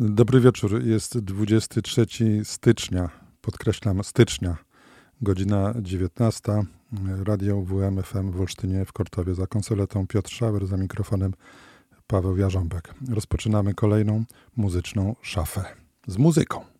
Dobry wieczór. Jest 23 stycznia, podkreślam stycznia, godzina 19. Radio WMFM w Olsztynie w Kortowie. Za konsoletą Piotr Szauer, za mikrofonem Paweł Jarząbek. Rozpoczynamy kolejną muzyczną szafę z muzyką.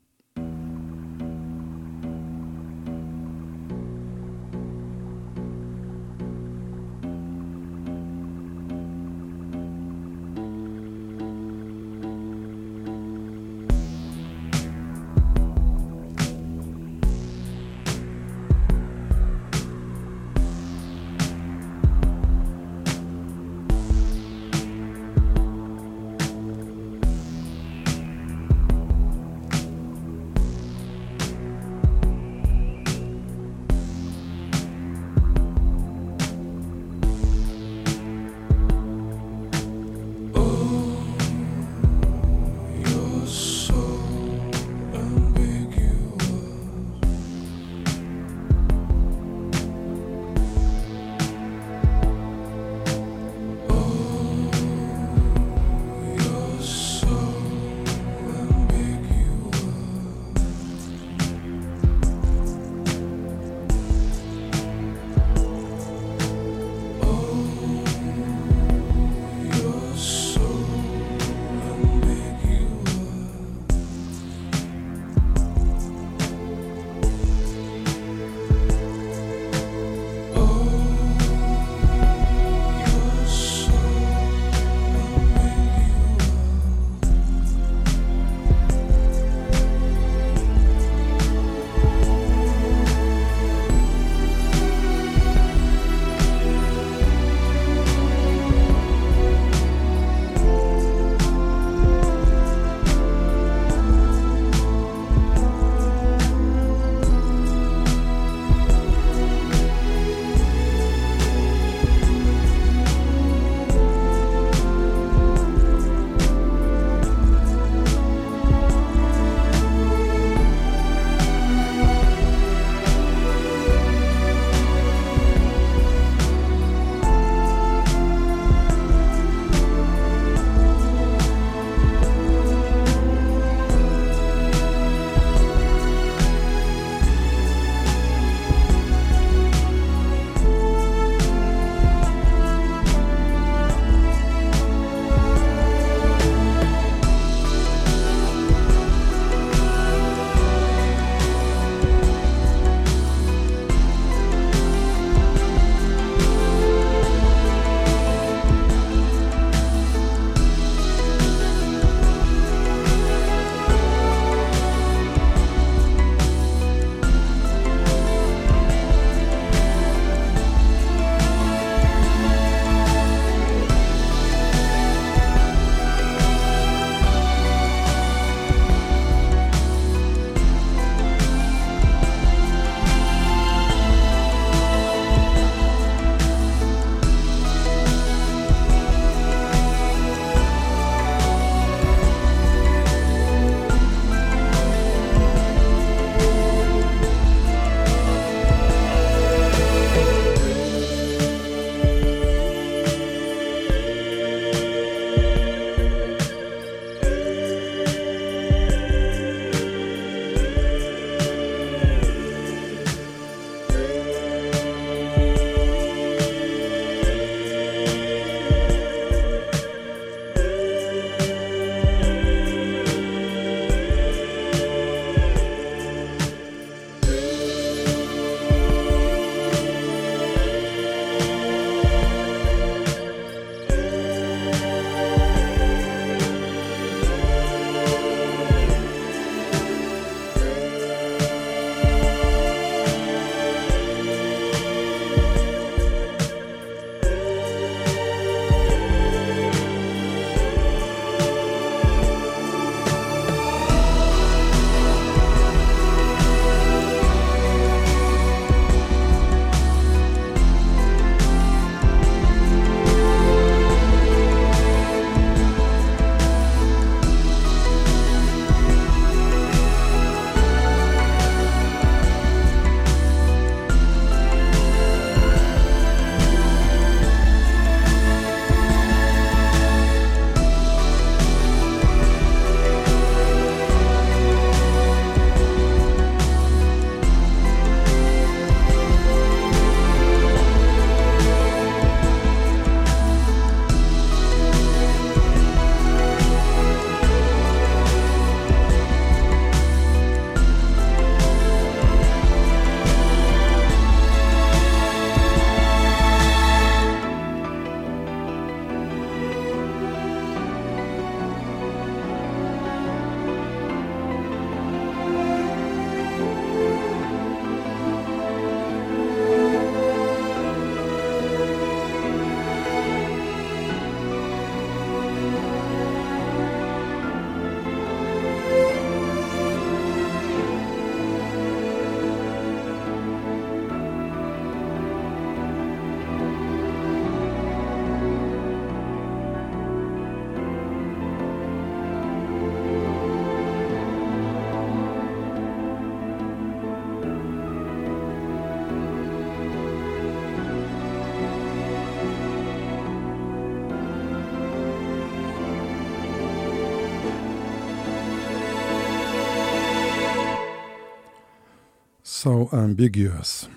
So Ambiguous,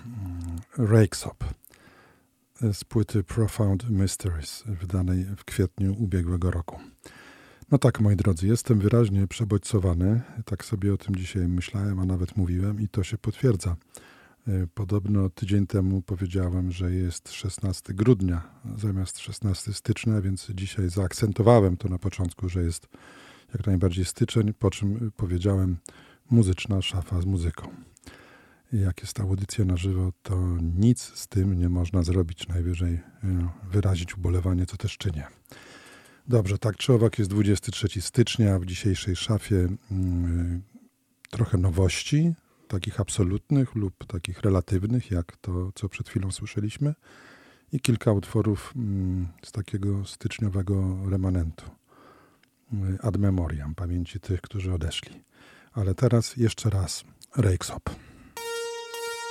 Rakesop z płyty Profound Mysteries, wydanej w kwietniu ubiegłego roku. No tak, moi drodzy, jestem wyraźnie przebodźcowany. Tak sobie o tym dzisiaj myślałem, a nawet mówiłem i to się potwierdza. E, podobno tydzień temu powiedziałem, że jest 16 grudnia zamiast 16 stycznia, więc dzisiaj zaakcentowałem to na początku, że jest jak najbardziej styczeń, po czym powiedziałem muzyczna szafa z muzyką. Jak jest ta audycja na żywo, to nic z tym nie można zrobić. Najwyżej e, wyrazić ubolewanie, co też czynię. Dobrze, tak czy owak jest 23 stycznia. W dzisiejszej szafie mm, trochę nowości, takich absolutnych lub takich relatywnych, jak to, co przed chwilą słyszeliśmy, i kilka utworów mm, z takiego styczniowego remanentu. Mm, ad memoriam, pamięci tych, którzy odeszli. Ale teraz jeszcze raz Rakesop.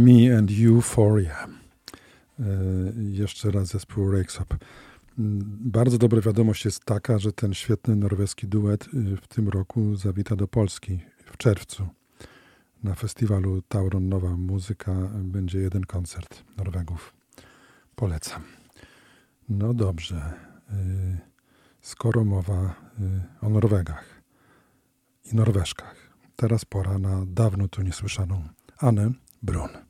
Me and Euphoria. E, jeszcze raz zespół Rakesop. Mm, bardzo dobra wiadomość jest taka, że ten świetny norweski duet y, w tym roku zawita do Polski w czerwcu. Na festiwalu Tauron Nowa Muzyka będzie jeden koncert Norwegów. Polecam. No dobrze. Y, skoro mowa y, o Norwegach i Norweszkach, teraz pora na dawno tu niesłyszaną Anę Brun.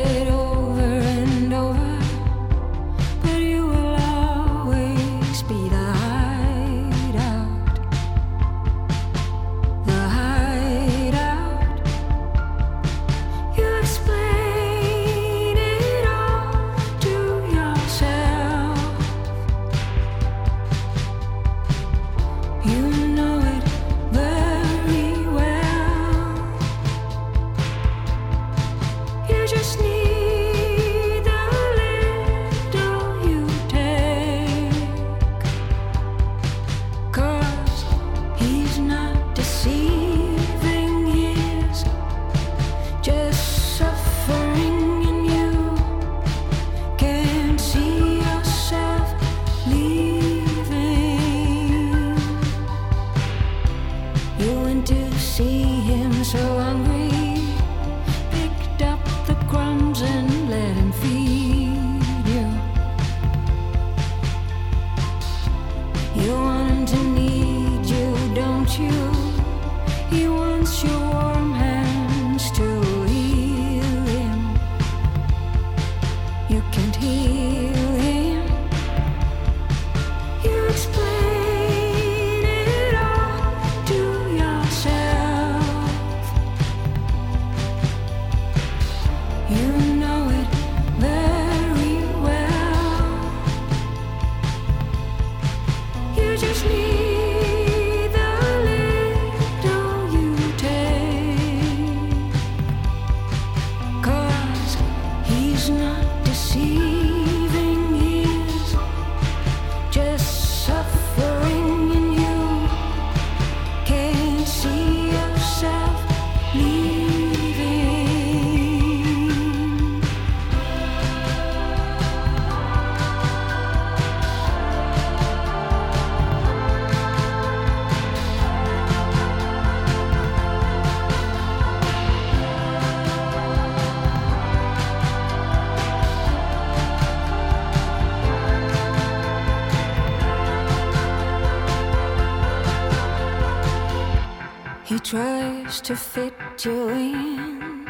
to fit you in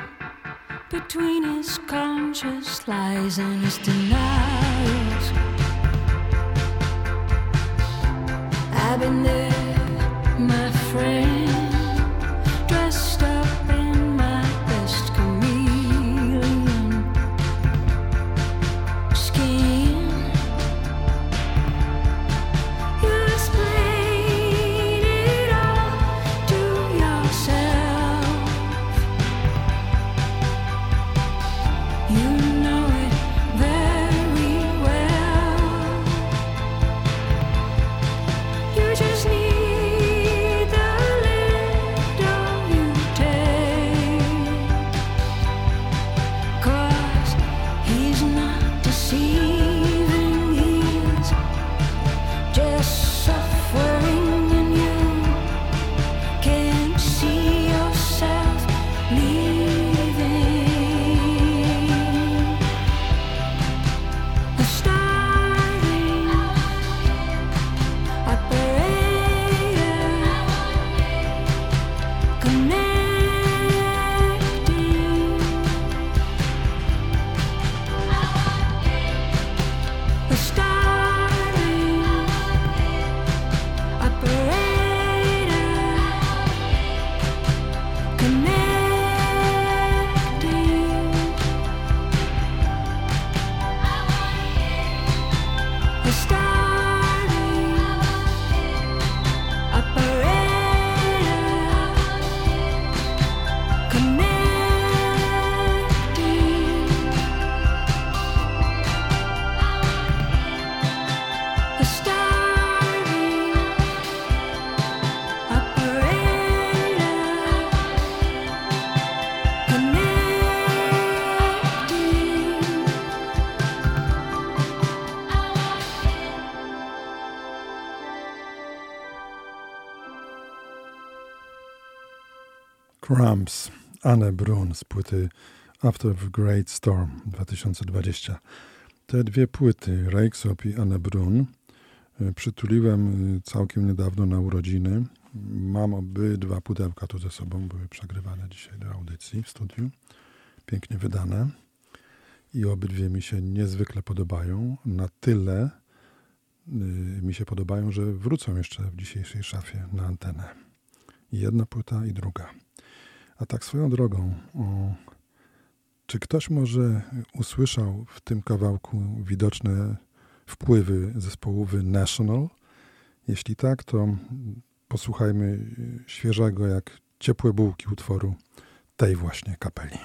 between his conscious lies and his denials. I've been there, my friend. Cramps, Anne Brun z płyty After the Great Storm 2020. Te dwie płyty, Rakesop i Anne Brun, e, przytuliłem e, całkiem niedawno na urodziny. Mam obydwa pudełka tu ze sobą, były przegrywane dzisiaj do audycji w studiu. Pięknie wydane. I obydwie mi się niezwykle podobają. Na tyle e, mi się podobają, że wrócą jeszcze w dzisiejszej szafie na antenę. Jedna płyta i druga. A tak swoją drogą, o, czy ktoś może usłyszał w tym kawałku widoczne wpływy zespołu The National? Jeśli tak, to posłuchajmy świeżego jak ciepłe bułki utworu tej właśnie kapeli.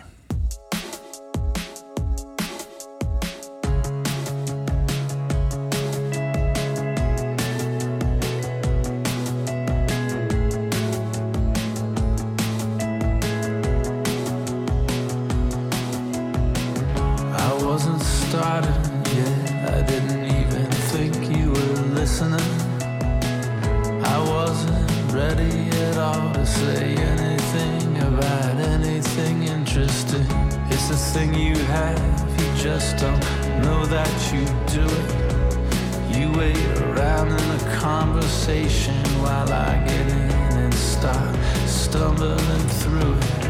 everything you have. You just don't know that you do it. You wait around in the conversation while I get in and start stumbling through it.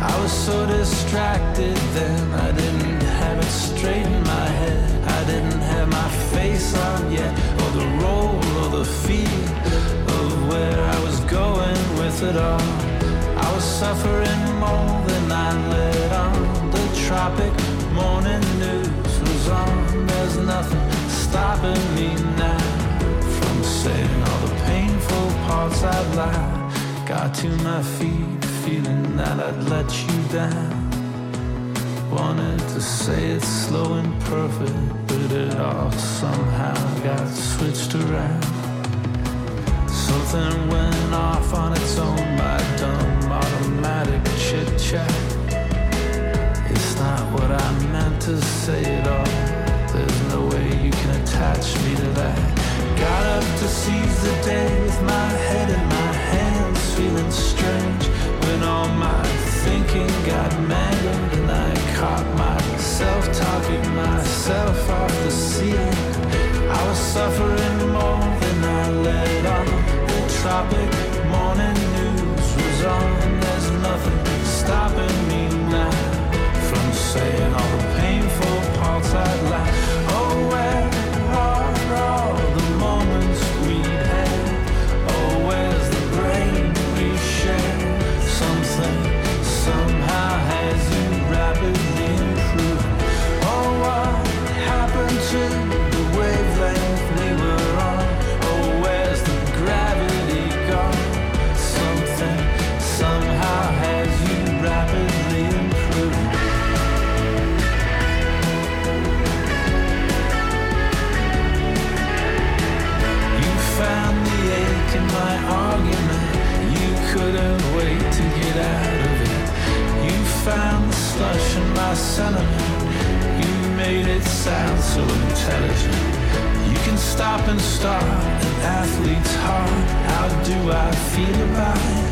I was so distracted then, I didn't have it straight in my head. I didn't have my face on yet, or the role or the feel of where I was going with it all. I was suffering more than I let topic morning news was on. There's nothing stopping me now from saying all the painful parts I'd lie. Got to my feet feeling that I'd let you down. Wanted to say it slow and perfect, but it all somehow got switched around. Something went off on its own by dumb automatic chit chat. It's not what I meant to say at all. There's no way you can attach me to that. Got up to seize the day with my head in my hands, feeling strange when all my thinking got mangled and I caught myself talking myself off the ceiling. I was suffering more than I let on. The topic morning news was on. There's nothing stopping me now saying all the painful parts I'd like. making my argument. You couldn't wait to get out of it. You found the slush in my sentiment. You made it sound so intelligent. You can stop and start an athlete's heart. How do I feel about it?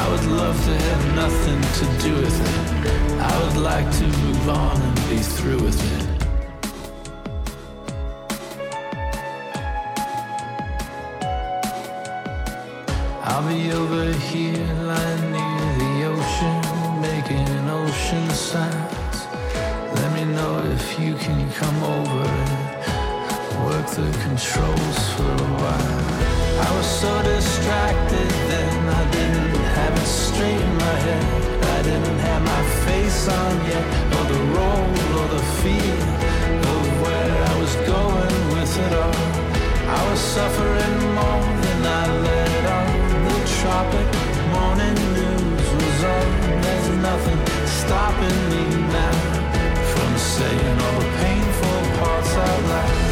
I would love to have nothing to do with it. I would like to move on and be through with it. party over here, lying near the ocean, making an ocean sounds. Let me know if you can come over and work the controls for a while. I was so distracted then, I didn't have it straight in my head. I didn't have my face on yet, or the role, or the feel of where I was going with it all. I was suffering more than I let tropic morning news was on. There's nothing stopping me now from saying all the painful parts out loud.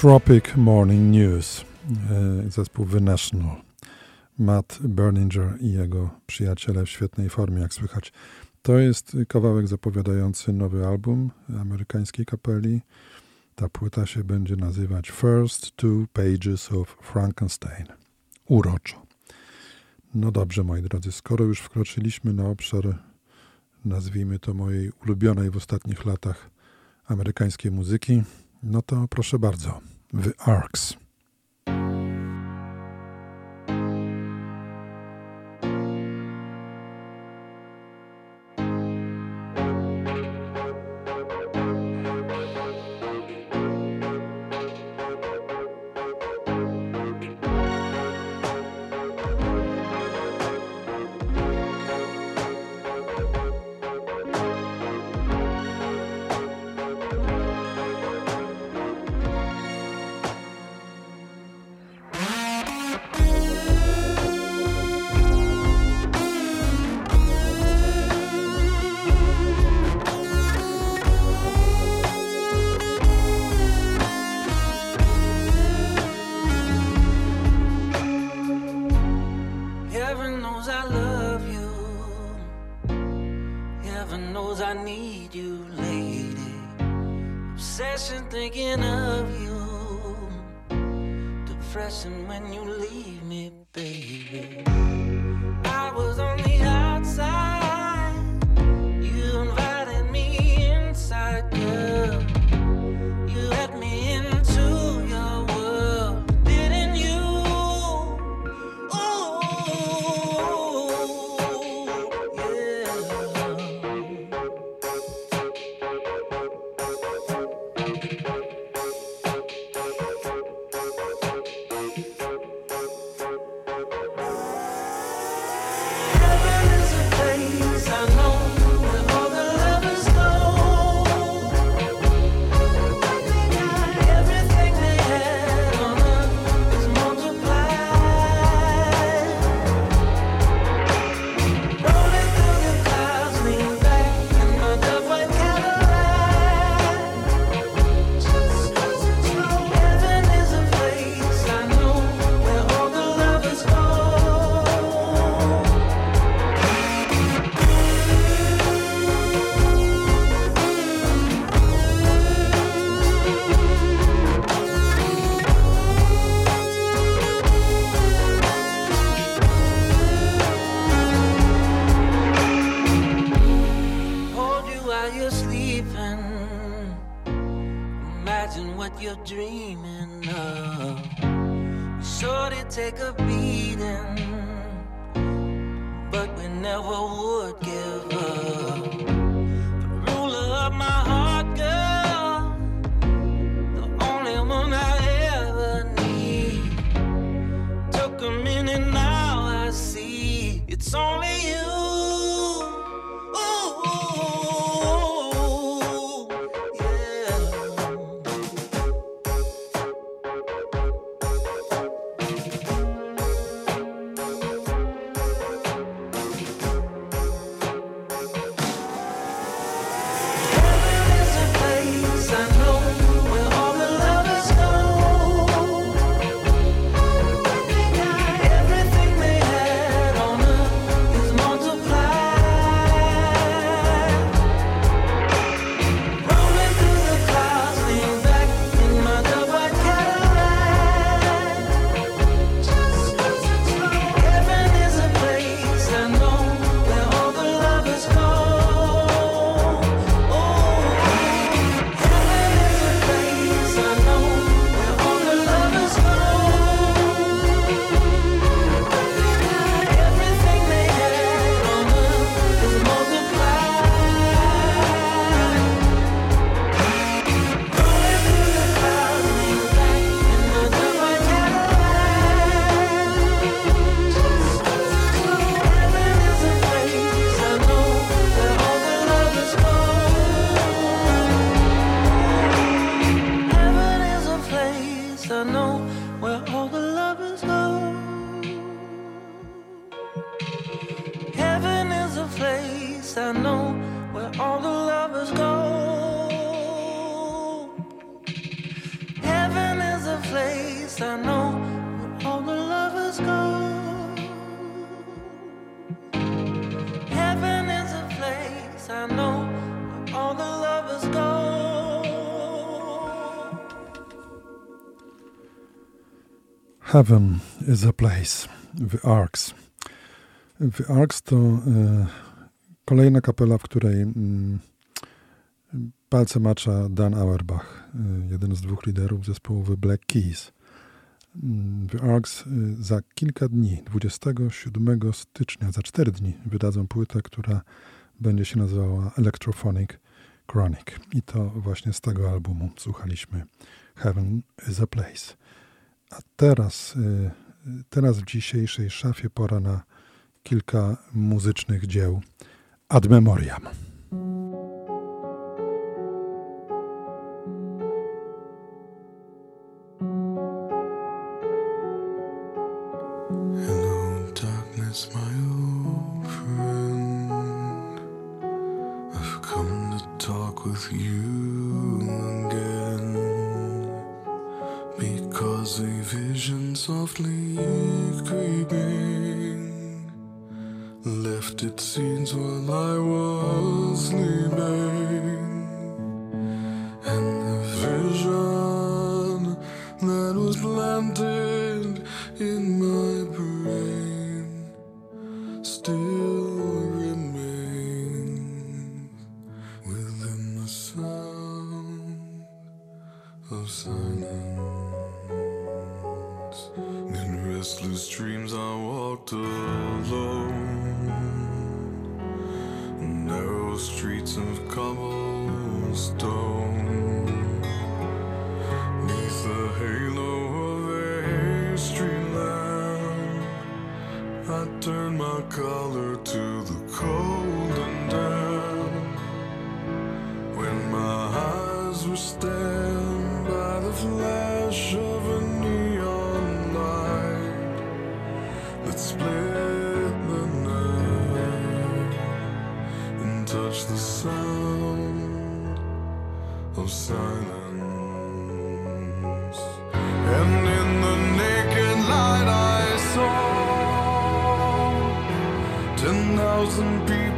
Tropic Morning News, e, zespół The National. Matt Berninger i jego przyjaciele w świetnej formie, jak słychać. To jest kawałek zapowiadający nowy album amerykańskiej kapeli. Ta płyta się będzie nazywać First Two Pages of Frankenstein. Uroczo. No dobrze, moi drodzy, skoro już wkroczyliśmy na obszar, nazwijmy to mojej ulubionej w ostatnich latach amerykańskiej muzyki, no to proszę bardzo, The Arcs. Heaven is a Place, The Arcs. The Arcs to e, kolejna kapela, w której y, palce macza Dan Auerbach, e, jeden z dwóch liderów zespołu The Black Keys. Mm, The Arcs e, za kilka dni, 27 stycznia, za 4 dni, wydadzą płytę, która będzie się nazywała Electrophonic Chronic. I to właśnie z tego albumu słuchaliśmy Heaven is a Place. A teraz, y, teraz w dzisiejszej szafie pora na kilka muzycznych dzieł ad memoriam. silence. And in the naked light I saw ten thousand people.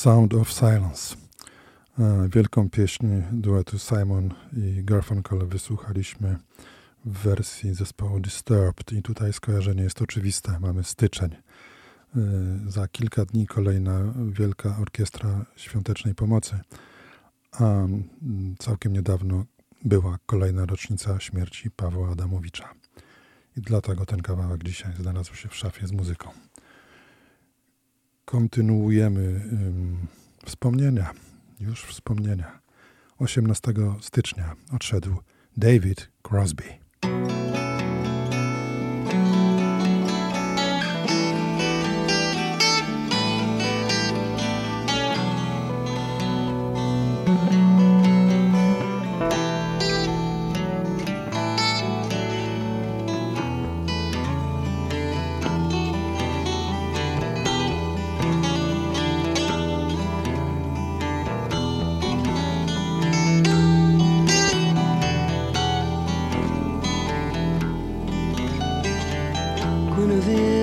Sound of Silence. E, wielką pieśń duetu Simon i Garfunkel wysłuchaliśmy w wersji zespołu Disturbed i tutaj skojarzenie jest oczywiste. Mamy styczeń. E, za kilka dni kolejna Wielka Orkiestra Świątecznej Pomocy, a mm, całkiem niedawno była kolejna rocznica śmierci Pawła Adamowicza. I dlatego ten kawałek dzisiaj znalazł się w szafie z muzyką. Kontynuujemy wspomnienia, już wspomnienia. 18 stycznia odszedł David Crosby. Of it.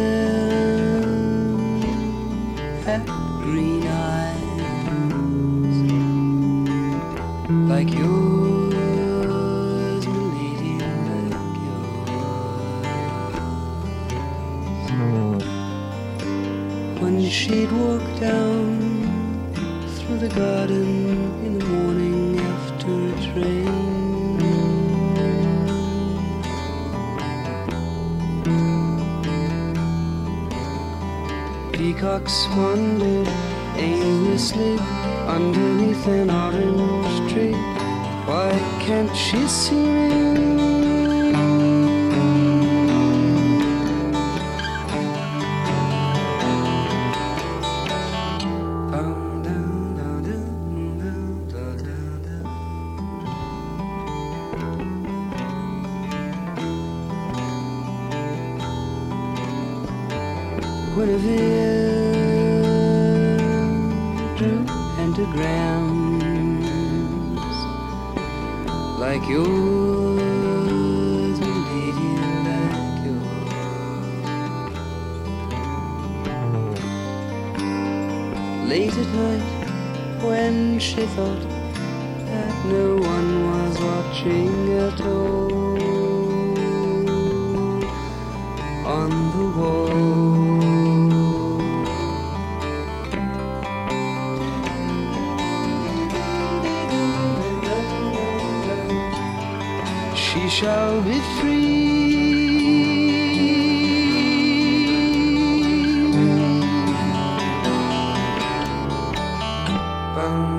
An orange tree. Why can't she see me?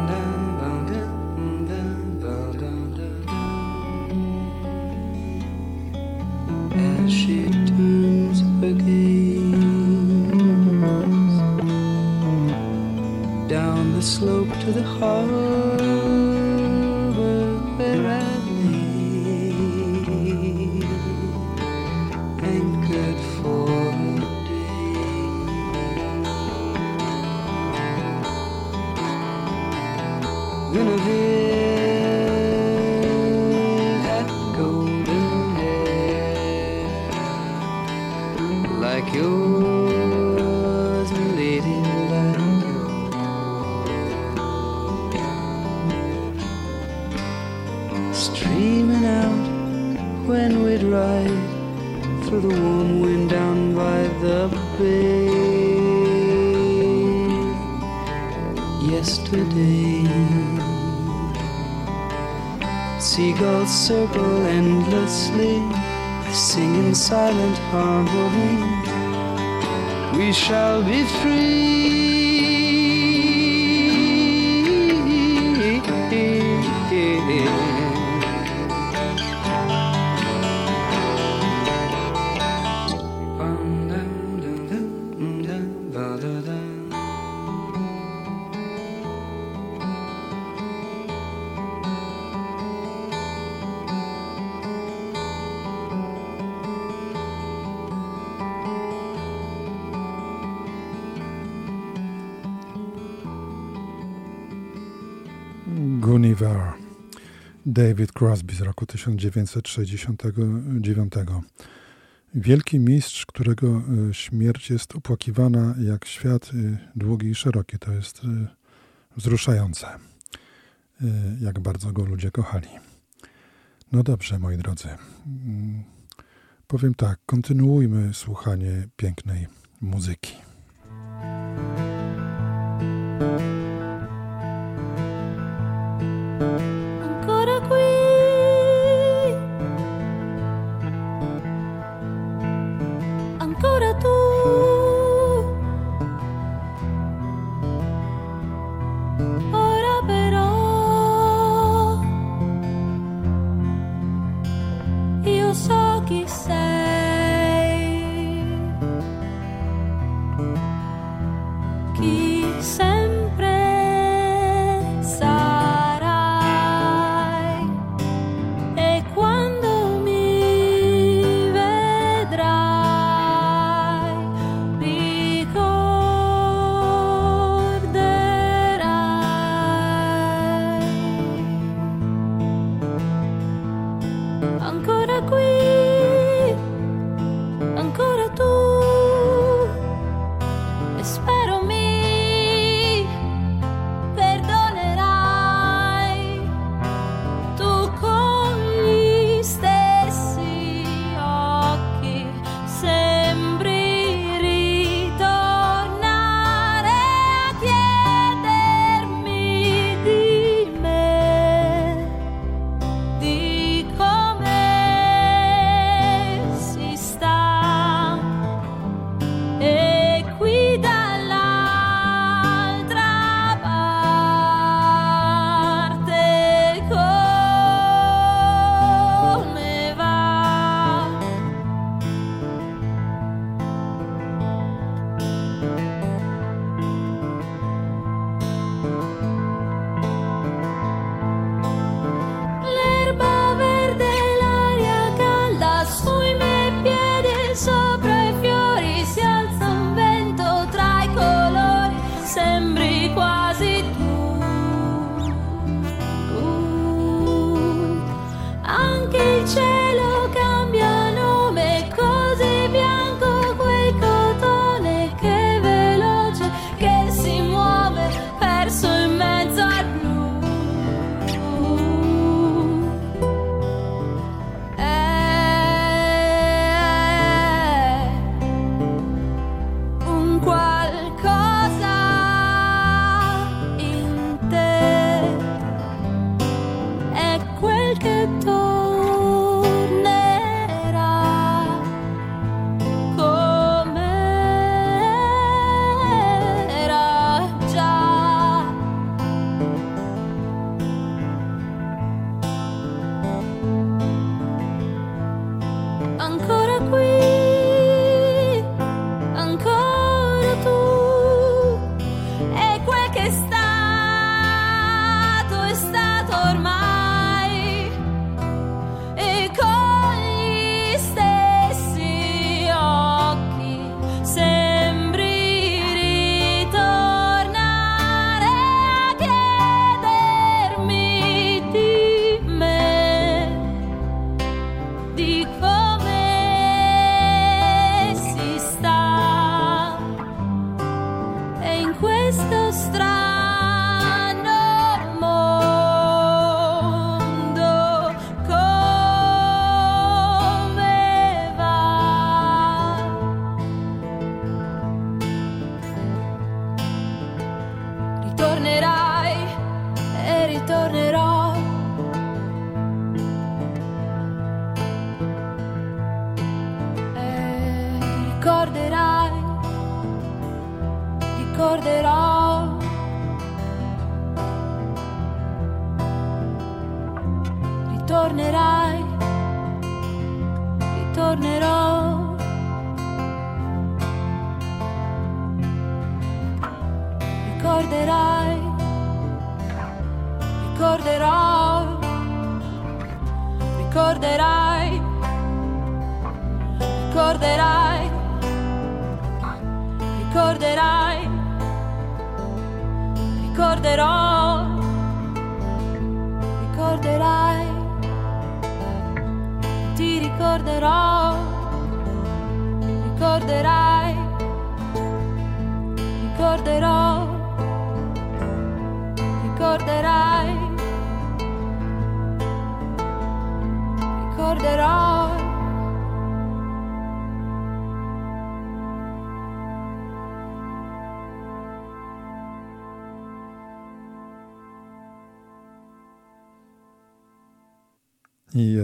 tender. Shall be free. David Crosby z roku 1969. Wielki mistrz, którego e, śmierć jest opłakiwana jak świat e, długi i szeroki. To jest e, wzruszające. jak bardzo go ludzie kochali. No dobrze, moi drodzy. Mm, powiem tak, kontynuujmy słuchanie pięknej muzyki.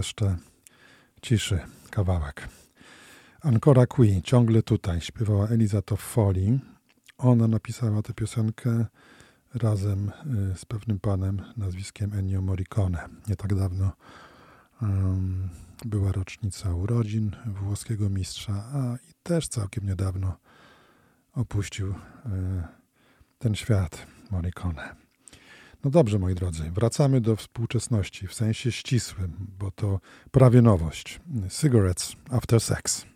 Jeszcze ciszy kawałek. Ancora qui, ciągle tutaj, śpiewała Eliza Toffoli. Ona napisała tę piosenkę razem y, z pewnym panem nazwiskiem Ennio Morricone. Nie tak dawno um, była rocznica urodzin włoskiego mistrza, a i też całkiem niedawno opuścił y, ten świat Morricone. No dobrze, moi drodzy, wracamy do współczesności w sensie ścisłym, bo to prawie nowość. Cigarettes after sex.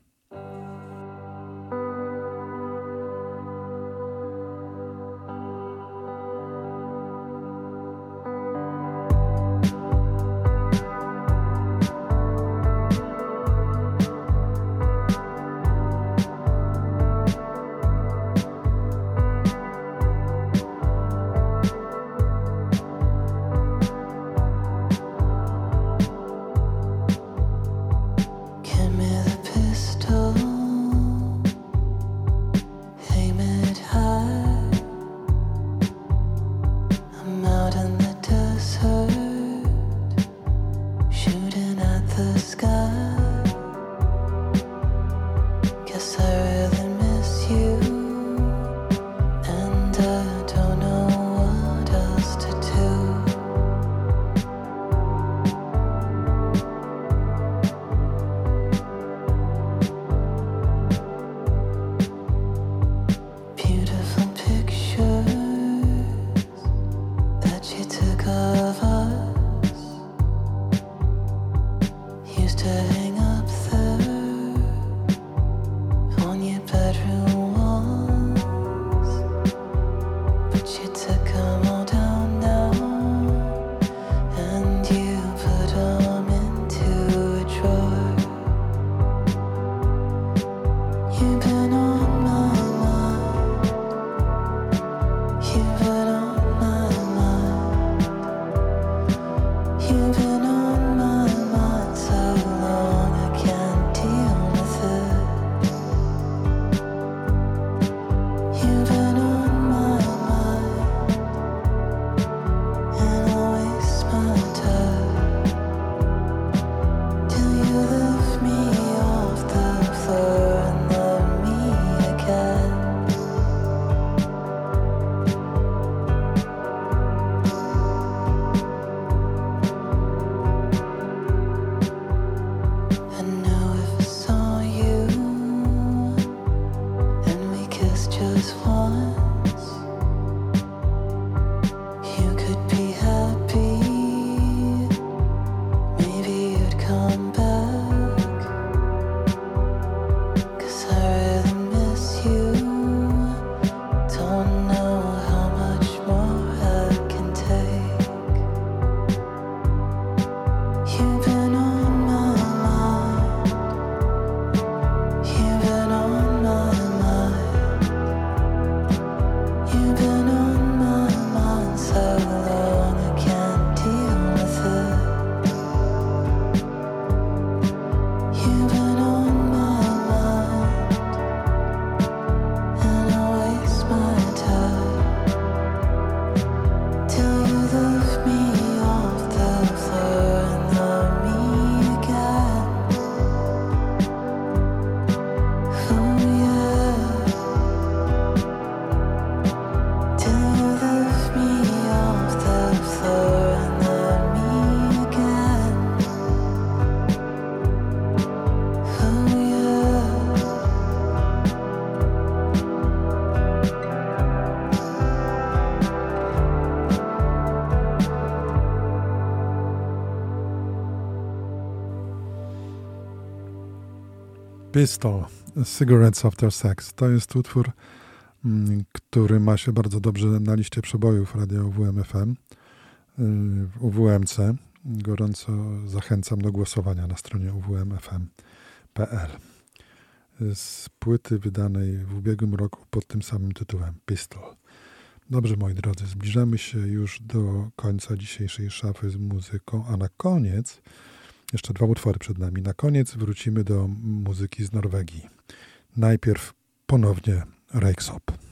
Pistol, Cigarettes After Sex. To jest utwór, mm, który ma się bardzo dobrze na liście przebojów radia UWMFM, y, UWMC. Gorąco zachęcam do głosowania na stronie uwmfm.pl. Z płyty wydanej w ubiegłym roku pod tym samym tytułem Pistol. Dobrze, moi drodzy, zbliżamy się już do końca dzisiejszej szafy z muzyką, a na koniec Jeszcze dwa utwory przed nami. Na koniec wrócimy do muzyki z Norwegii. Najpierw ponownie Rejksop.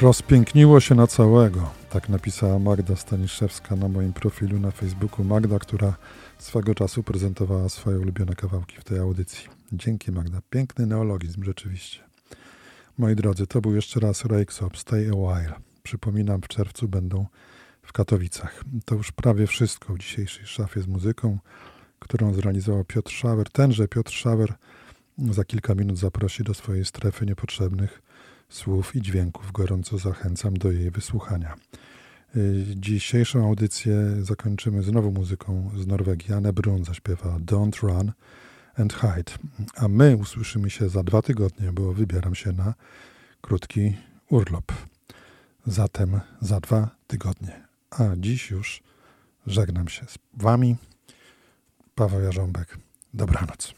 Rozpiękniło się na całego. Tak napisała Magda Staniszewska na moim profilu na Facebooku. Magda, która swego czasu prezentowała swoje ulubione kawałki w tej audycji. Dzięki Magda. Piękny neologizm rzeczywiście. Moi drodzy, to był jeszcze raz Rakesop Stay a While. Przypominam, w czerwcu będą w Katowicach. To już prawie wszystko w dzisiejszej szafie z muzyką, którą zrealizował Piotr Szauer. Tenże Piotr Szauer za kilka minut zaprosi do swojej strefy niepotrzebnych słów i dźwięków. Gorąco zachęcam do jej wysłuchania. Y, dzisiejszą audycję zakończymy znowu muzyką z Norwegii. Anne Brun zaśpiewa Don't Run and Hide. A my usłyszymy się za dwa tygodnie, bo wybieram się na krótki urlop. Zatem za dwa tygodnie. A dziś już żegnam się z Wami. Paweł Jarząbek. Dobranoc.